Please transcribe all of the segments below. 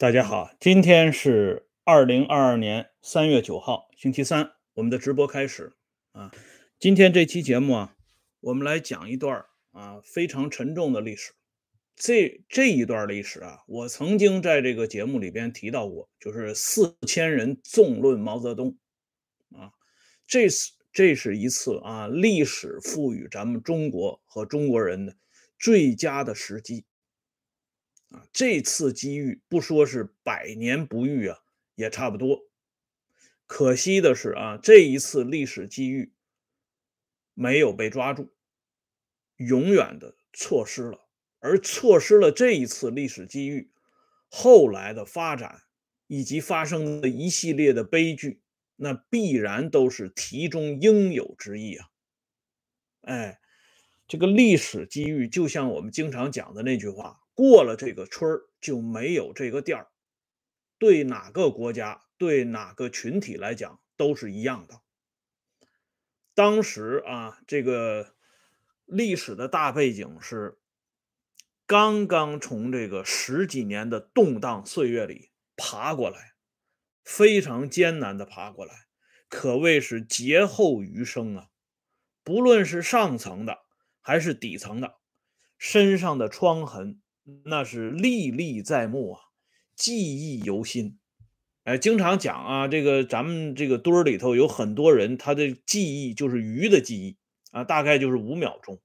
大家好，今天是二零二二年三月九号，星期三，我们的直播开始啊。今天这期节目啊，我们来讲一段啊非常沉重的历史。这这一段历史啊，我曾经在这个节目里边提到过，就是四千人纵论毛泽东啊。这次这是一次啊历史赋予咱们中国和中国人的最佳的时机。啊，这次机遇不说是百年不遇啊，也差不多。可惜的是啊，这一次历史机遇没有被抓住，永远的错失了。而错失了这一次历史机遇，后来的发展以及发生的一系列的悲剧，那必然都是题中应有之意啊。哎，这个历史机遇就像我们经常讲的那句话。过了这个村儿就没有这个店儿，对哪个国家、对哪个群体来讲都是一样的。当时啊，这个历史的大背景是刚刚从这个十几年的动荡岁月里爬过来，非常艰难的爬过来，可谓是劫后余生啊！不论是上层的还是底层的，身上的疮痕。那是历历在目啊，记忆犹新。哎，经常讲啊，这个咱们这个堆儿里头有很多人，他的记忆就是鱼的记忆啊，大概就是五秒钟。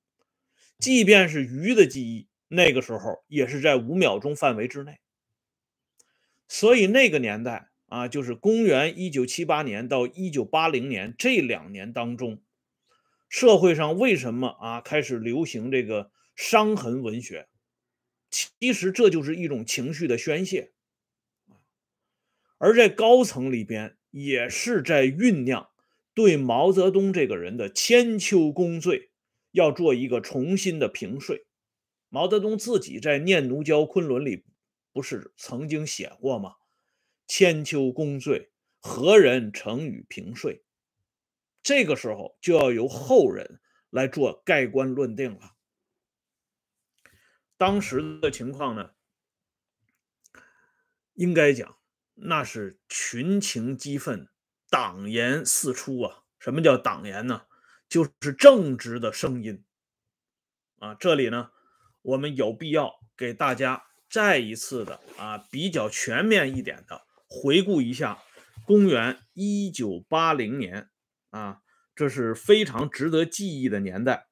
即便是鱼的记忆，那个时候也是在五秒钟范围之内。所以那个年代啊，就是公元一九七八年到一九八零年这两年当中，社会上为什么啊开始流行这个伤痕文学？其实这就是一种情绪的宣泄，而在高层里边也是在酝酿对毛泽东这个人的千秋功罪要做一个重新的评税。毛泽东自己在《念奴娇·昆仑》里不是曾经写过吗？千秋功罪，何人成与评税？这个时候就要由后人来做盖棺论定了。当时的情况呢，应该讲那是群情激愤，党言四出啊！什么叫党言呢？就是正直的声音啊！这里呢，我们有必要给大家再一次的啊，比较全面一点的回顾一下公元一九八零年啊，这是非常值得记忆的年代。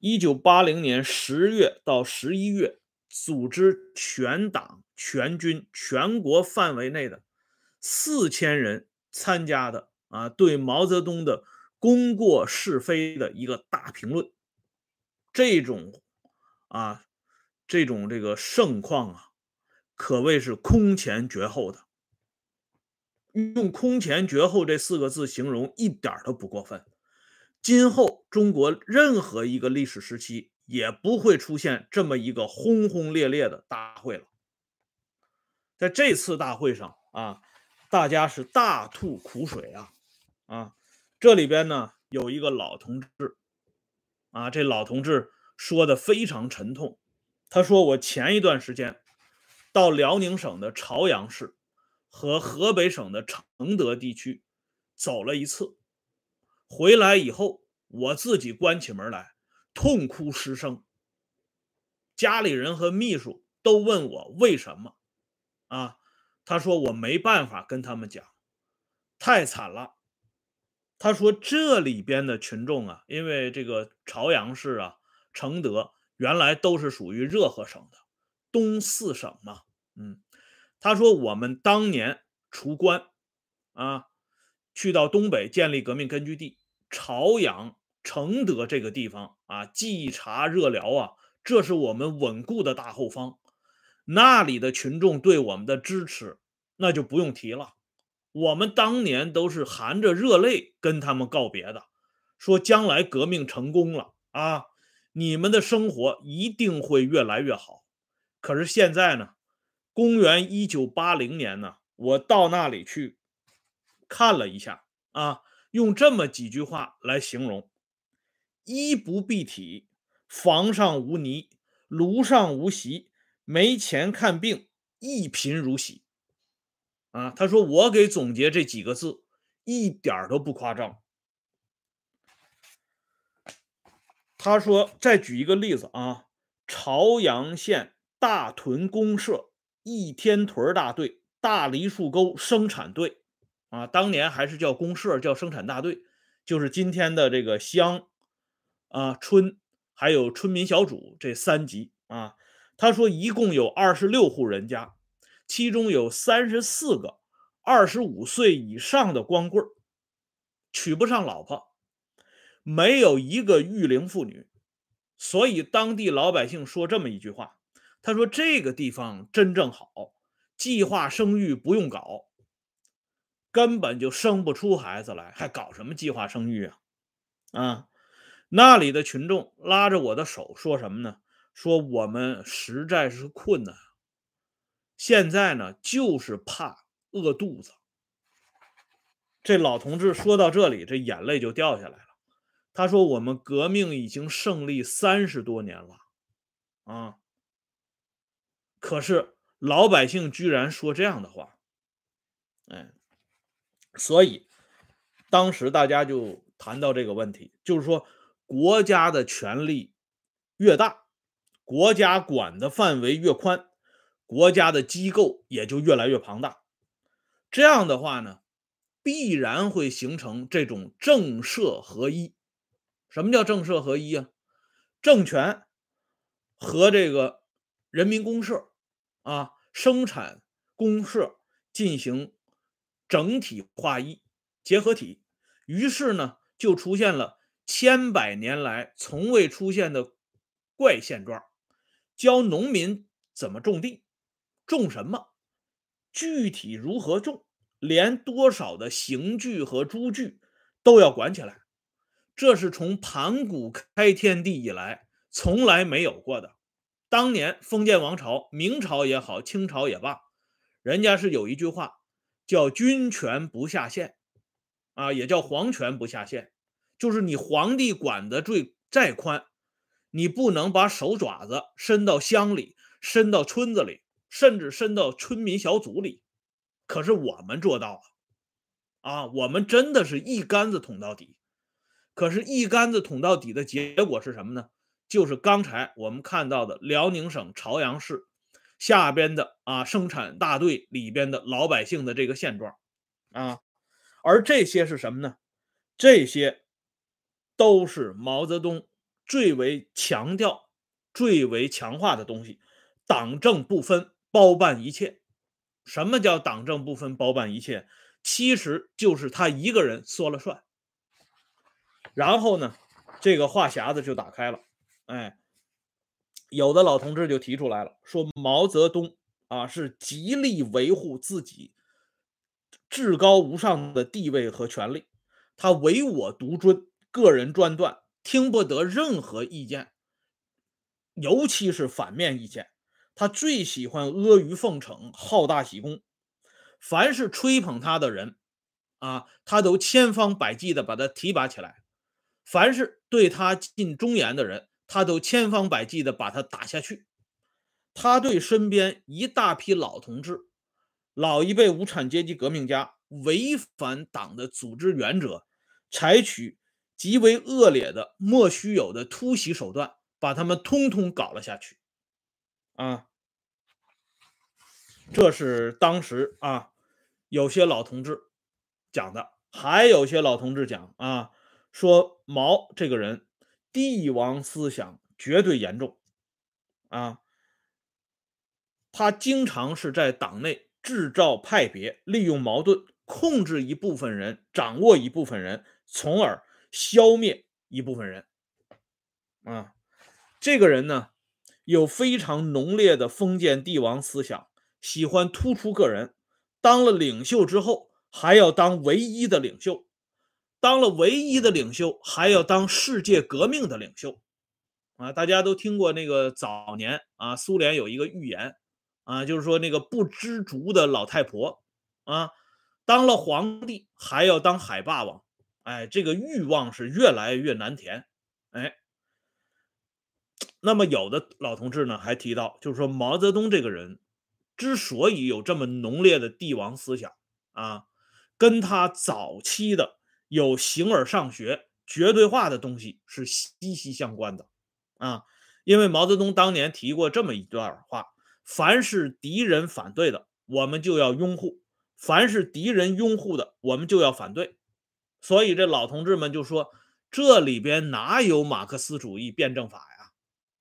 一九八零年十月到十一月，组织全党全军全国范围内的四千人参加的啊，对毛泽东的功过是非的一个大评论。这种啊，这种这个盛况啊，可谓是空前绝后的。用“空前绝后”这四个字形容，一点都不过分。今后中国任何一个历史时期也不会出现这么一个轰轰烈烈的大会了。在这次大会上啊，大家是大吐苦水啊啊！这里边呢有一个老同志啊，这老同志说的非常沉痛。他说：“我前一段时间到辽宁省的朝阳市和河北省的承德地区走了一次。”回来以后，我自己关起门来，痛哭失声。家里人和秘书都问我为什么，啊，他说我没办法跟他们讲，太惨了。他说这里边的群众啊，因为这个朝阳市啊、承德原来都是属于热河省的东四省嘛，嗯，他说我们当年出关，啊，去到东北建立革命根据地。朝阳、承德这个地方啊，冀察、热辽啊，这是我们稳固的大后方。那里的群众对我们的支持，那就不用提了。我们当年都是含着热泪跟他们告别的，说将来革命成功了啊，你们的生活一定会越来越好。可是现在呢，公元一九八零年呢，我到那里去看了一下啊。用这么几句话来形容：衣不蔽体，房上无泥，炉上无席，没钱看病，一贫如洗。啊，他说我给总结这几个字，一点都不夸张。他说，再举一个例子啊，朝阳县大屯公社一天屯大队大梨树沟生产队啊，当年还是叫公社，叫生产大队，就是今天的这个乡啊村还有村民小组这三级啊。他说，一共有二十六户人家。其中有三十四个二十五岁以上的光棍娶不上老婆，没有一个育龄妇女，所以当地老百姓说这么一句话：“他说这个地方真正好，计划生育不用搞，根本就生不出孩子来，还搞什么计划生育啊？”啊，那里的群众拉着我的手说什么呢？说我们实在是困难。现在呢，就是怕饿肚子。这老同志说到这里，这眼泪就掉下来了。他说：“我们革命已经胜利三十多年了，啊，可是老百姓居然说这样的话，哎，所以当时大家就谈到这个问题，就是说国家的权力越大，国家管的范围越宽。”国家的机构也就越来越庞大，这样的话呢，必然会形成这种政社合一。什么叫政社合一啊？政权和这个人民公社啊，生产公社进行整体划一结合体，于是呢，就出现了千百年来从未出现的怪现状，教农民怎么种地。种什么？具体如何种？连多少的刑具和猪具都要管起来。这是从盘古开天地以来从来没有过的。当年封建王朝，明朝也好，清朝也罢，人家是有一句话叫“君权不下县”，啊，也叫“皇权不下县”，就是你皇帝管的最再宽，你不能把手爪子伸到乡里，伸到村子里。甚至伸到村民小组里，可是我们做到了，啊，我们真的是一竿子捅到底。可是，一竿子捅到底的结果是什么呢？就是刚才我们看到的辽宁省朝阳市下边的啊生产大队里边的老百姓的这个现状，啊，而这些是什么呢？这些都是毛泽东最为强调、最为强化的东西，党政不分。包办一切，什么叫党政不分包办一切？其实就是他一个人说了算。然后呢，这个话匣子就打开了。哎，有的老同志就提出来了，说毛泽东啊是极力维护自己至高无上的地位和权利，他唯我独尊，个人专断，听不得任何意见，尤其是反面意见。他最喜欢阿谀奉承、好大喜功，凡是吹捧他的人，啊，他都千方百计的把他提拔起来；凡是对他尽忠言的人，他都千方百计的把他打下去。他对身边一大批老同志、老一辈无产阶级革命家违反党的组织原则，采取极为恶劣的、莫须有的突袭手段，把他们通通搞了下去。啊。这是当时啊，有些老同志讲的，还有些老同志讲啊，说毛这个人帝王思想绝对严重啊，他经常是在党内制造派别，利用矛盾控制一部分人，掌握一部分人，从而消灭一部分人啊。这个人呢，有非常浓烈的封建帝王思想。喜欢突出个人，当了领袖之后还要当唯一的领袖，当了唯一的领袖还要当世界革命的领袖，啊，大家都听过那个早年啊，苏联有一个预言啊，就是说那个不知足的老太婆啊，当了皇帝还要当海霸王，哎，这个欲望是越来越难填，哎，那么有的老同志呢还提到，就是说毛泽东这个人。之所以有这么浓烈的帝王思想啊，跟他早期的有形而上学、绝对化的东西是息息相关的啊。因为毛泽东当年提过这么一段话：凡是敌人反对的，我们就要拥护；凡是敌人拥护的，我们就要反对。所以这老同志们就说：“这里边哪有马克思主义辩证法呀？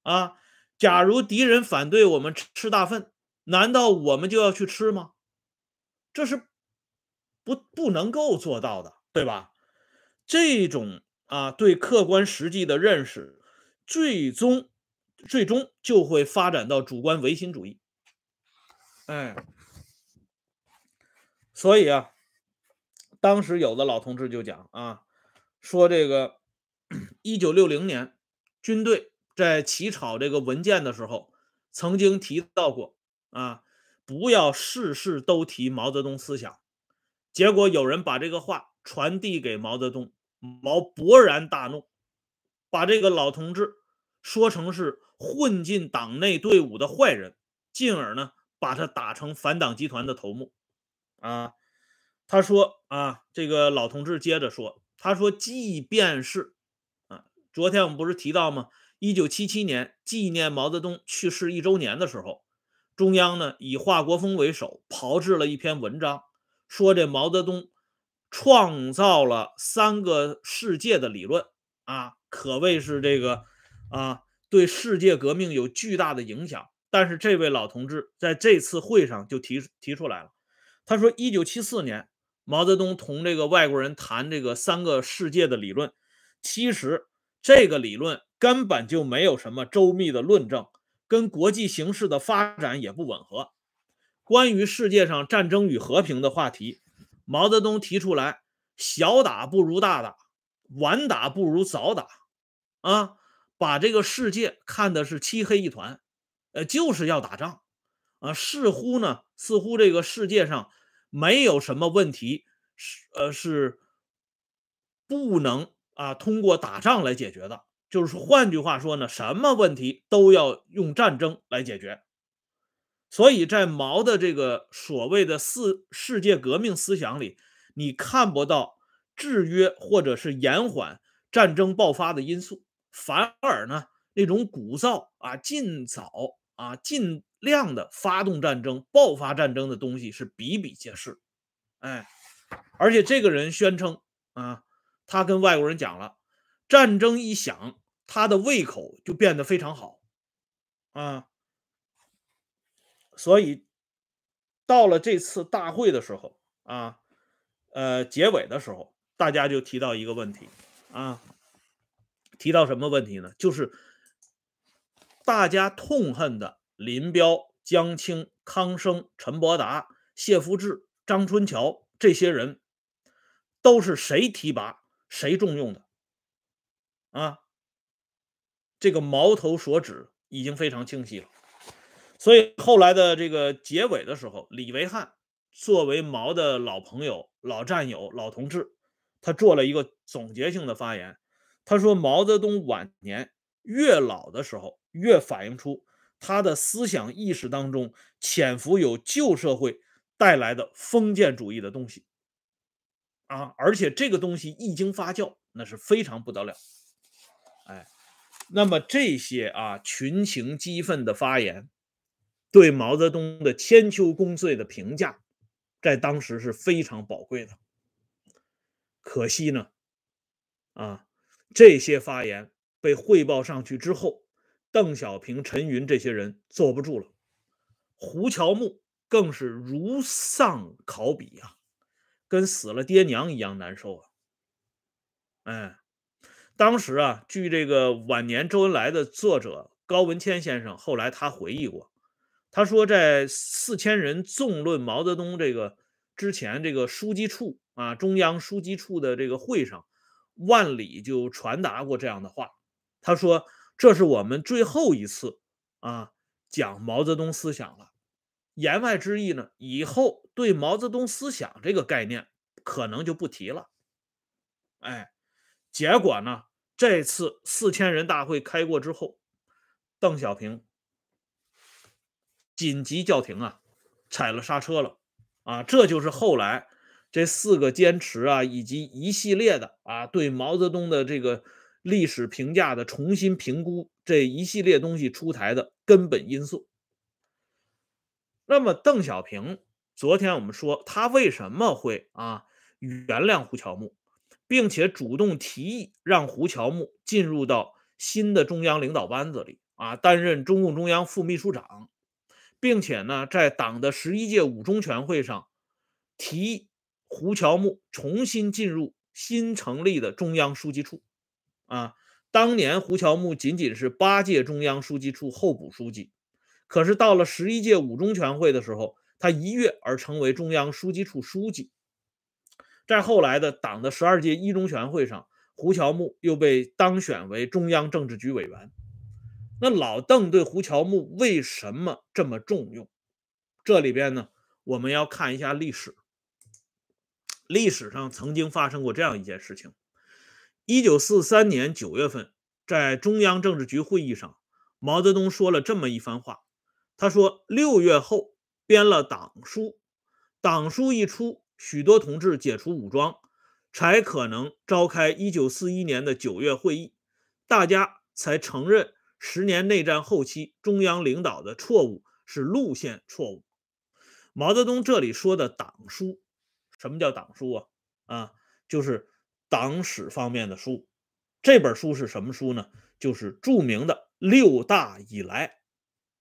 啊，假如敌人反对我们吃大粪，难道我们就要去吃吗？这是不不能够做到的，对吧？这种啊对客观实际的认识，最终最终就会发展到主观唯心主义。哎，所以啊。”当时有的老同志就讲啊，说这个一九六零年军队在起草这个文件的时候，曾经提到过啊，不要事事都提毛泽东思想。结果有人把这个话传递给毛泽东，毛勃然大怒，把这个老同志说成是混进党内队伍的坏人，进而呢把他打成反党集团的头目啊。他说啊，这个老同志接着说，他说，即便是啊，昨天我们不是提到吗？一九七七年纪念毛泽东去世一周年的时候，中央呢以华国锋为首炮制了一篇文章，说这毛泽东创造了三个世界的理论啊，可谓是这个啊，对世界革命有巨大的影响。但是这位老同志在这次会上就提提出来了，他说，一九七四年。毛泽东同这个外国人谈这个三个世界的理论，其实这个理论根本就没有什么周密的论证，跟国际形势的发展也不吻合。关于世界上战争与和平的话题，毛泽东提出来：小打不如大打，晚打不如早打，啊，把这个世界看的是漆黑一团，呃，就是要打仗，啊，似乎呢，似乎这个世界上。没有什么问题是呃是不能啊通过打仗来解决的，就是换句话说呢，什么问题都要用战争来解决。所以在毛的这个所谓的四世界革命思想里，你看不到制约或者是延缓战争爆发的因素，反而呢那种鼓噪啊尽早啊尽。量的发动战争、爆发战争的东西是比比皆是，哎，而且这个人宣称啊，他跟外国人讲了，战争一响，他的胃口就变得非常好，啊，所以到了这次大会的时候啊，呃，结尾的时候，大家就提到一个问题啊，提到什么问题呢？就是大家痛恨的。林彪、江青、康生、陈伯达、谢福志、张春桥这些人都是谁提拔、谁重用的？啊，这个矛头所指已经非常清晰了。所以后来的这个结尾的时候，李维汉作为毛的老朋友、老战友、老同志，他做了一个总结性的发言。他说：“毛泽东晚年越老的时候，越反映出。”他的思想意识当中潜伏有旧社会带来的封建主义的东西啊，而且这个东西一经发酵，那是非常不得了。哎，那么这些啊群情激愤的发言，对毛泽东的千秋功罪的评价，在当时是非常宝贵的。可惜呢，啊，这些发言被汇报上去之后。邓小平、陈云这些人坐不住了，胡乔木更是如丧考妣啊，跟死了爹娘一样难受啊！哎，当时啊，据这个晚年周恩来的作者高文谦先生后来他回忆过，他说在四千人纵论毛泽东这个之前，这个书记处啊，中央书记处的这个会上，万里就传达过这样的话，他说。这是我们最后一次啊讲毛泽东思想了，言外之意呢，以后对毛泽东思想这个概念可能就不提了。哎，结果呢，这次四千人大会开过之后，邓小平紧急叫停啊，踩了刹车了啊！这就是后来这四个坚持啊，以及一系列的啊对毛泽东的这个历史评价的重新评估这一系列东西出台的根本因素。那么邓小平，昨天我们说他为什么会啊原谅胡乔木，并且主动提议让胡乔木进入到新的中央领导班子里啊，担任中共中央副秘书长。并且呢，在党的十一届五中全会上，提胡乔木重新进入新成立的中央书记处。啊，当年胡乔木仅仅是八届中央书记处候补书记，可是到了十一届五中全会的时候，他一跃而成为中央书记处书记。在后来的党的十二届一中全会上，胡乔木又被当选为中央政治局委员。那老邓对胡乔木为什么这么重用？这里边呢，我们要看一下历史。历史上曾经发生过这样一件事情：一九四三年九月份，在中央政治局会议上，毛泽东说了这么一番话。他说：“六月后编了党书，党书一出，许多同志解除武装，才可能召开一九四一年的九月会议，大家才承认。”十年内战后期，中央领导的错误是路线错误。毛泽东这里说的党书，什么叫党书啊？啊，就是党史方面的书。这本书是什么书呢？就是著名的六大以来。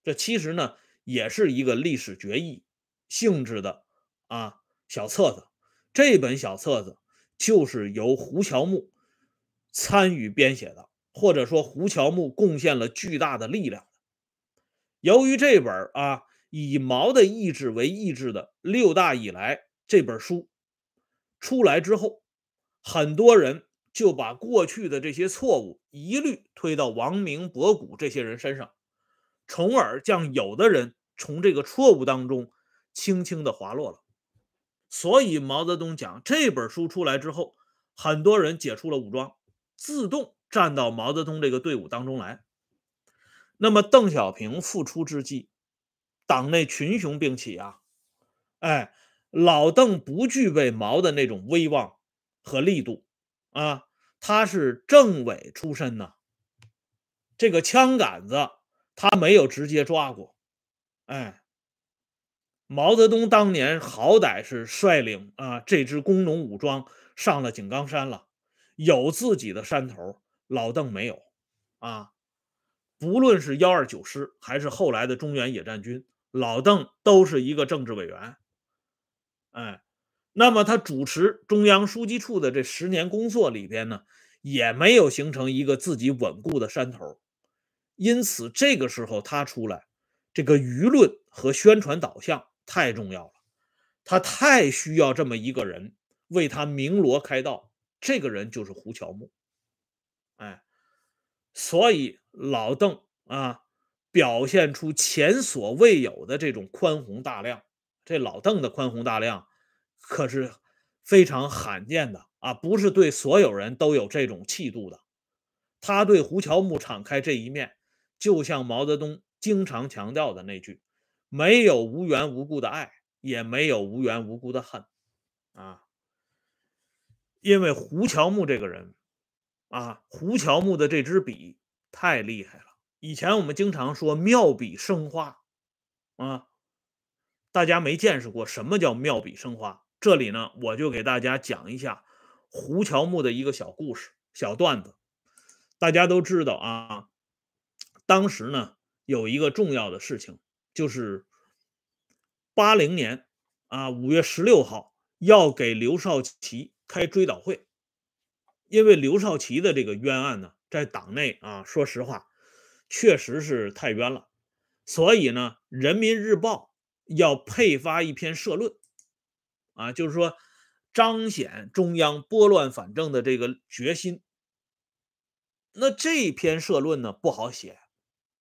这其实呢，也是一个历史决议性质的啊小册子。这本小册子就是由胡乔木参与编写的。或者说胡乔木贡献了巨大的力量。由于这本啊以毛的意志为意志的六大以来这本书出来之后，很多人就把过去的这些错误一律推到王明、博古这些人身上，从而将有的人从这个错误当中轻轻的滑落了。所以毛泽东讲这本书出来之后，很多人解除了武装，自动。站到毛泽东这个队伍当中来，那么邓小平复出之际，党内群雄并起啊！哎，老邓不具备毛的那种威望和力度啊，他是政委出身呐，这个枪杆子他没有直接抓过。哎，毛泽东当年好歹是率领啊这支工农武装上了井冈山了，有自己的山头。老邓没有啊，不论是幺二九师还是后来的中原野战军，老邓都是一个政治委员。哎，那么他主持中央书记处的这十年工作里边呢，也没有形成一个自己稳固的山头，因此这个时候他出来，这个舆论和宣传导向太重要了，他太需要这么一个人为他鸣锣开道，这个人就是胡乔木。哎，所以老邓啊，表现出前所未有的这种宽宏大量。这老邓的宽宏大量可是非常罕见的啊，不是对所有人都有这种气度的。他对胡乔木敞开这一面，就像毛泽东经常强调的那句：“没有无缘无故的爱，也没有无缘无故的恨。”啊，因为胡乔木这个人。啊，胡乔木的这支笔太厉害了。以前我们经常说妙笔生花，啊，大家没见识过什么叫妙笔生花。这里呢，我就给大家讲一下胡乔木的一个小故事、小段子。大家都知道啊，当时呢有一个重要的事情，就是八零年啊五月十六号要给刘少奇开追悼会。因为刘少奇的这个冤案呢，在党内啊，说实话，确实是太冤了，所以呢，《人民日报》要配发一篇社论，啊，就是说彰显中央拨乱反正的这个决心。那这篇社论呢，不好写，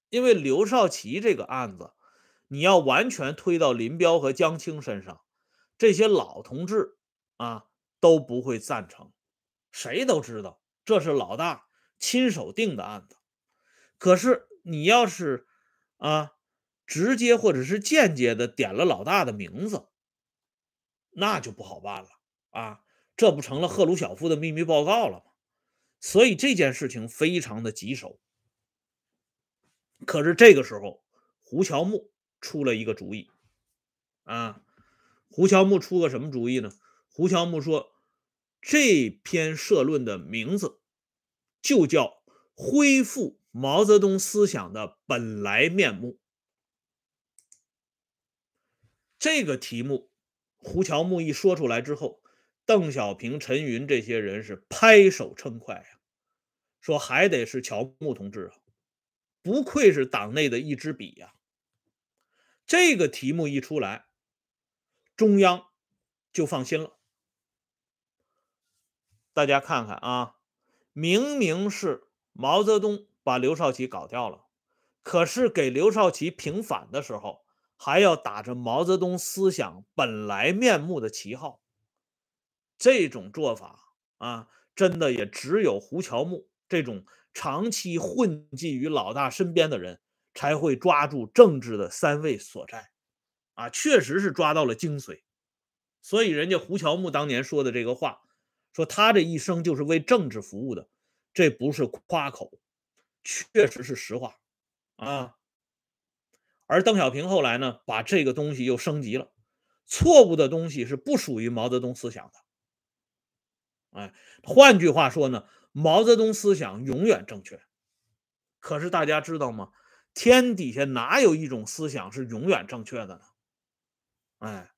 因为刘少奇这个案子，你要完全推到林彪和江青身上，这些老同志啊都不会赞成。谁都知道这是老大亲手定的案子，可是你要是啊直接或者是间接的点了老大的名字，那就不好办了啊！这不成了赫鲁晓夫的秘密报告了吗？所以这件事情非常的棘手。可是这个时候，胡乔木出了一个主意啊！胡乔木出个什么主意呢？胡乔木说，这篇社论的名字就叫“恢复毛泽东思想的本来面目”。这个题目，胡乔木一说出来之后，邓小平、陈云这些人是拍手称快呀，说还得是乔木同志啊，不愧是党内的一支笔呀。这个题目一出来，中央就放心了。大家看看啊，明明是毛泽东把刘少奇搞掉了，可是给刘少奇平反的时候。还要打着毛泽东思想本来面目的旗号，这种做法啊，真的也只有胡乔木这种长期混迹于老大身边的人才会抓住政治的三位所在，啊，确实是抓到了精髓。所以人家胡乔木当年说的这个话，说他这一生就是为政治服务的，这不是夸口，确实是实话，啊。而邓小平后来呢，把这个东西又升级了。错误的东西是不属于毛泽东思想的。哎，换句话说呢，毛泽东思想永远正确。可是大家知道吗？天底下哪有一种思想是永远正确的呢？哎，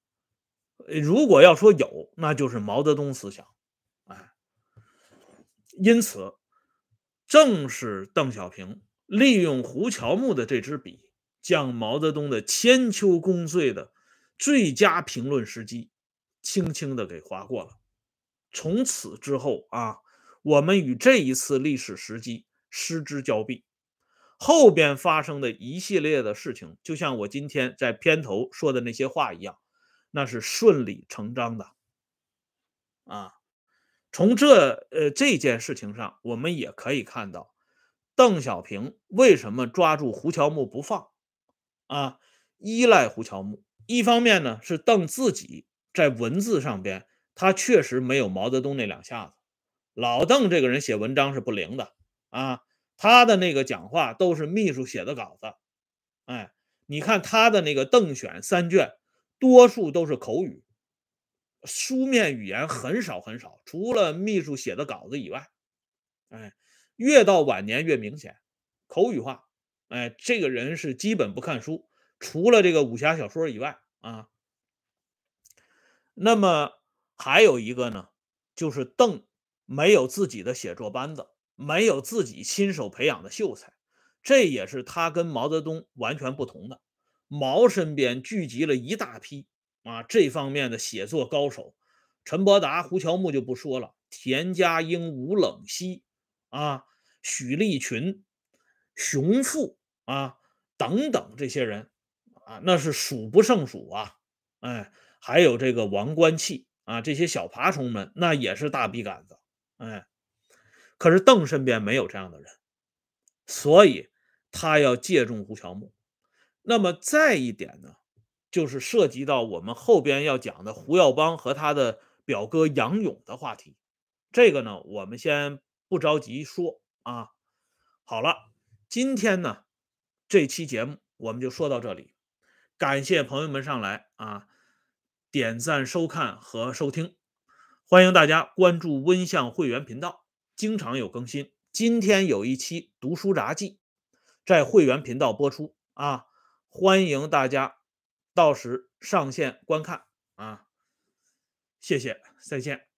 如果要说有，那就是毛泽东思想。因此，正是邓小平利用胡乔木的这支笔。将毛泽东的千秋功罪的最佳评论时机，轻轻的给划过了。从此之后啊，我们与这一次历史时机失之交臂。后边发生的一系列的事情，就像我今天在片头说的那些话一样，那是顺理成章的。啊，从这呃这件事情上，我们也可以看到，邓小平为什么抓住胡乔木不放。啊，依赖胡乔木，一方面呢是邓自己在文字上边，他确实没有毛泽东那两下子。老邓这个人写文章是不灵的啊，他的那个讲话都是秘书写的稿子。哎，你看他的那个《邓选》三卷，多数都是口语，书面语言很少很少，除了秘书写的稿子以外，哎，越到晚年越明显，口语化。哎，这个人是基本不看书，除了这个武侠小说以外啊。那么还有一个呢，就是邓没有自己的写作班子，没有自己亲手培养的秀才，这也是他跟毛泽东完全不同的。毛身边聚集了一大批啊这方面的写作高手，陈伯达、胡乔木就不说了，田家英、吴冷西啊，许立群、熊父。啊，等等这些人啊，那是数不胜数啊！哎，还有这个王冠器啊，这些小爬虫们，那也是大笔杆子。哎，可是邓身边没有这样的人，所以他要借重胡乔木。那么再一点呢，就是涉及到我们后边要讲的胡耀邦和他的表哥杨勇的话题。这个呢，我们先不着急说啊。好了，今天呢。这期节目我们就说到这里，感谢朋友们上来啊点赞、收看和收听，欢迎大家关注温相会员频道，经常有更新。今天有一期读书杂记在会员频道播出啊，欢迎大家到时上线观看啊，谢谢，再见。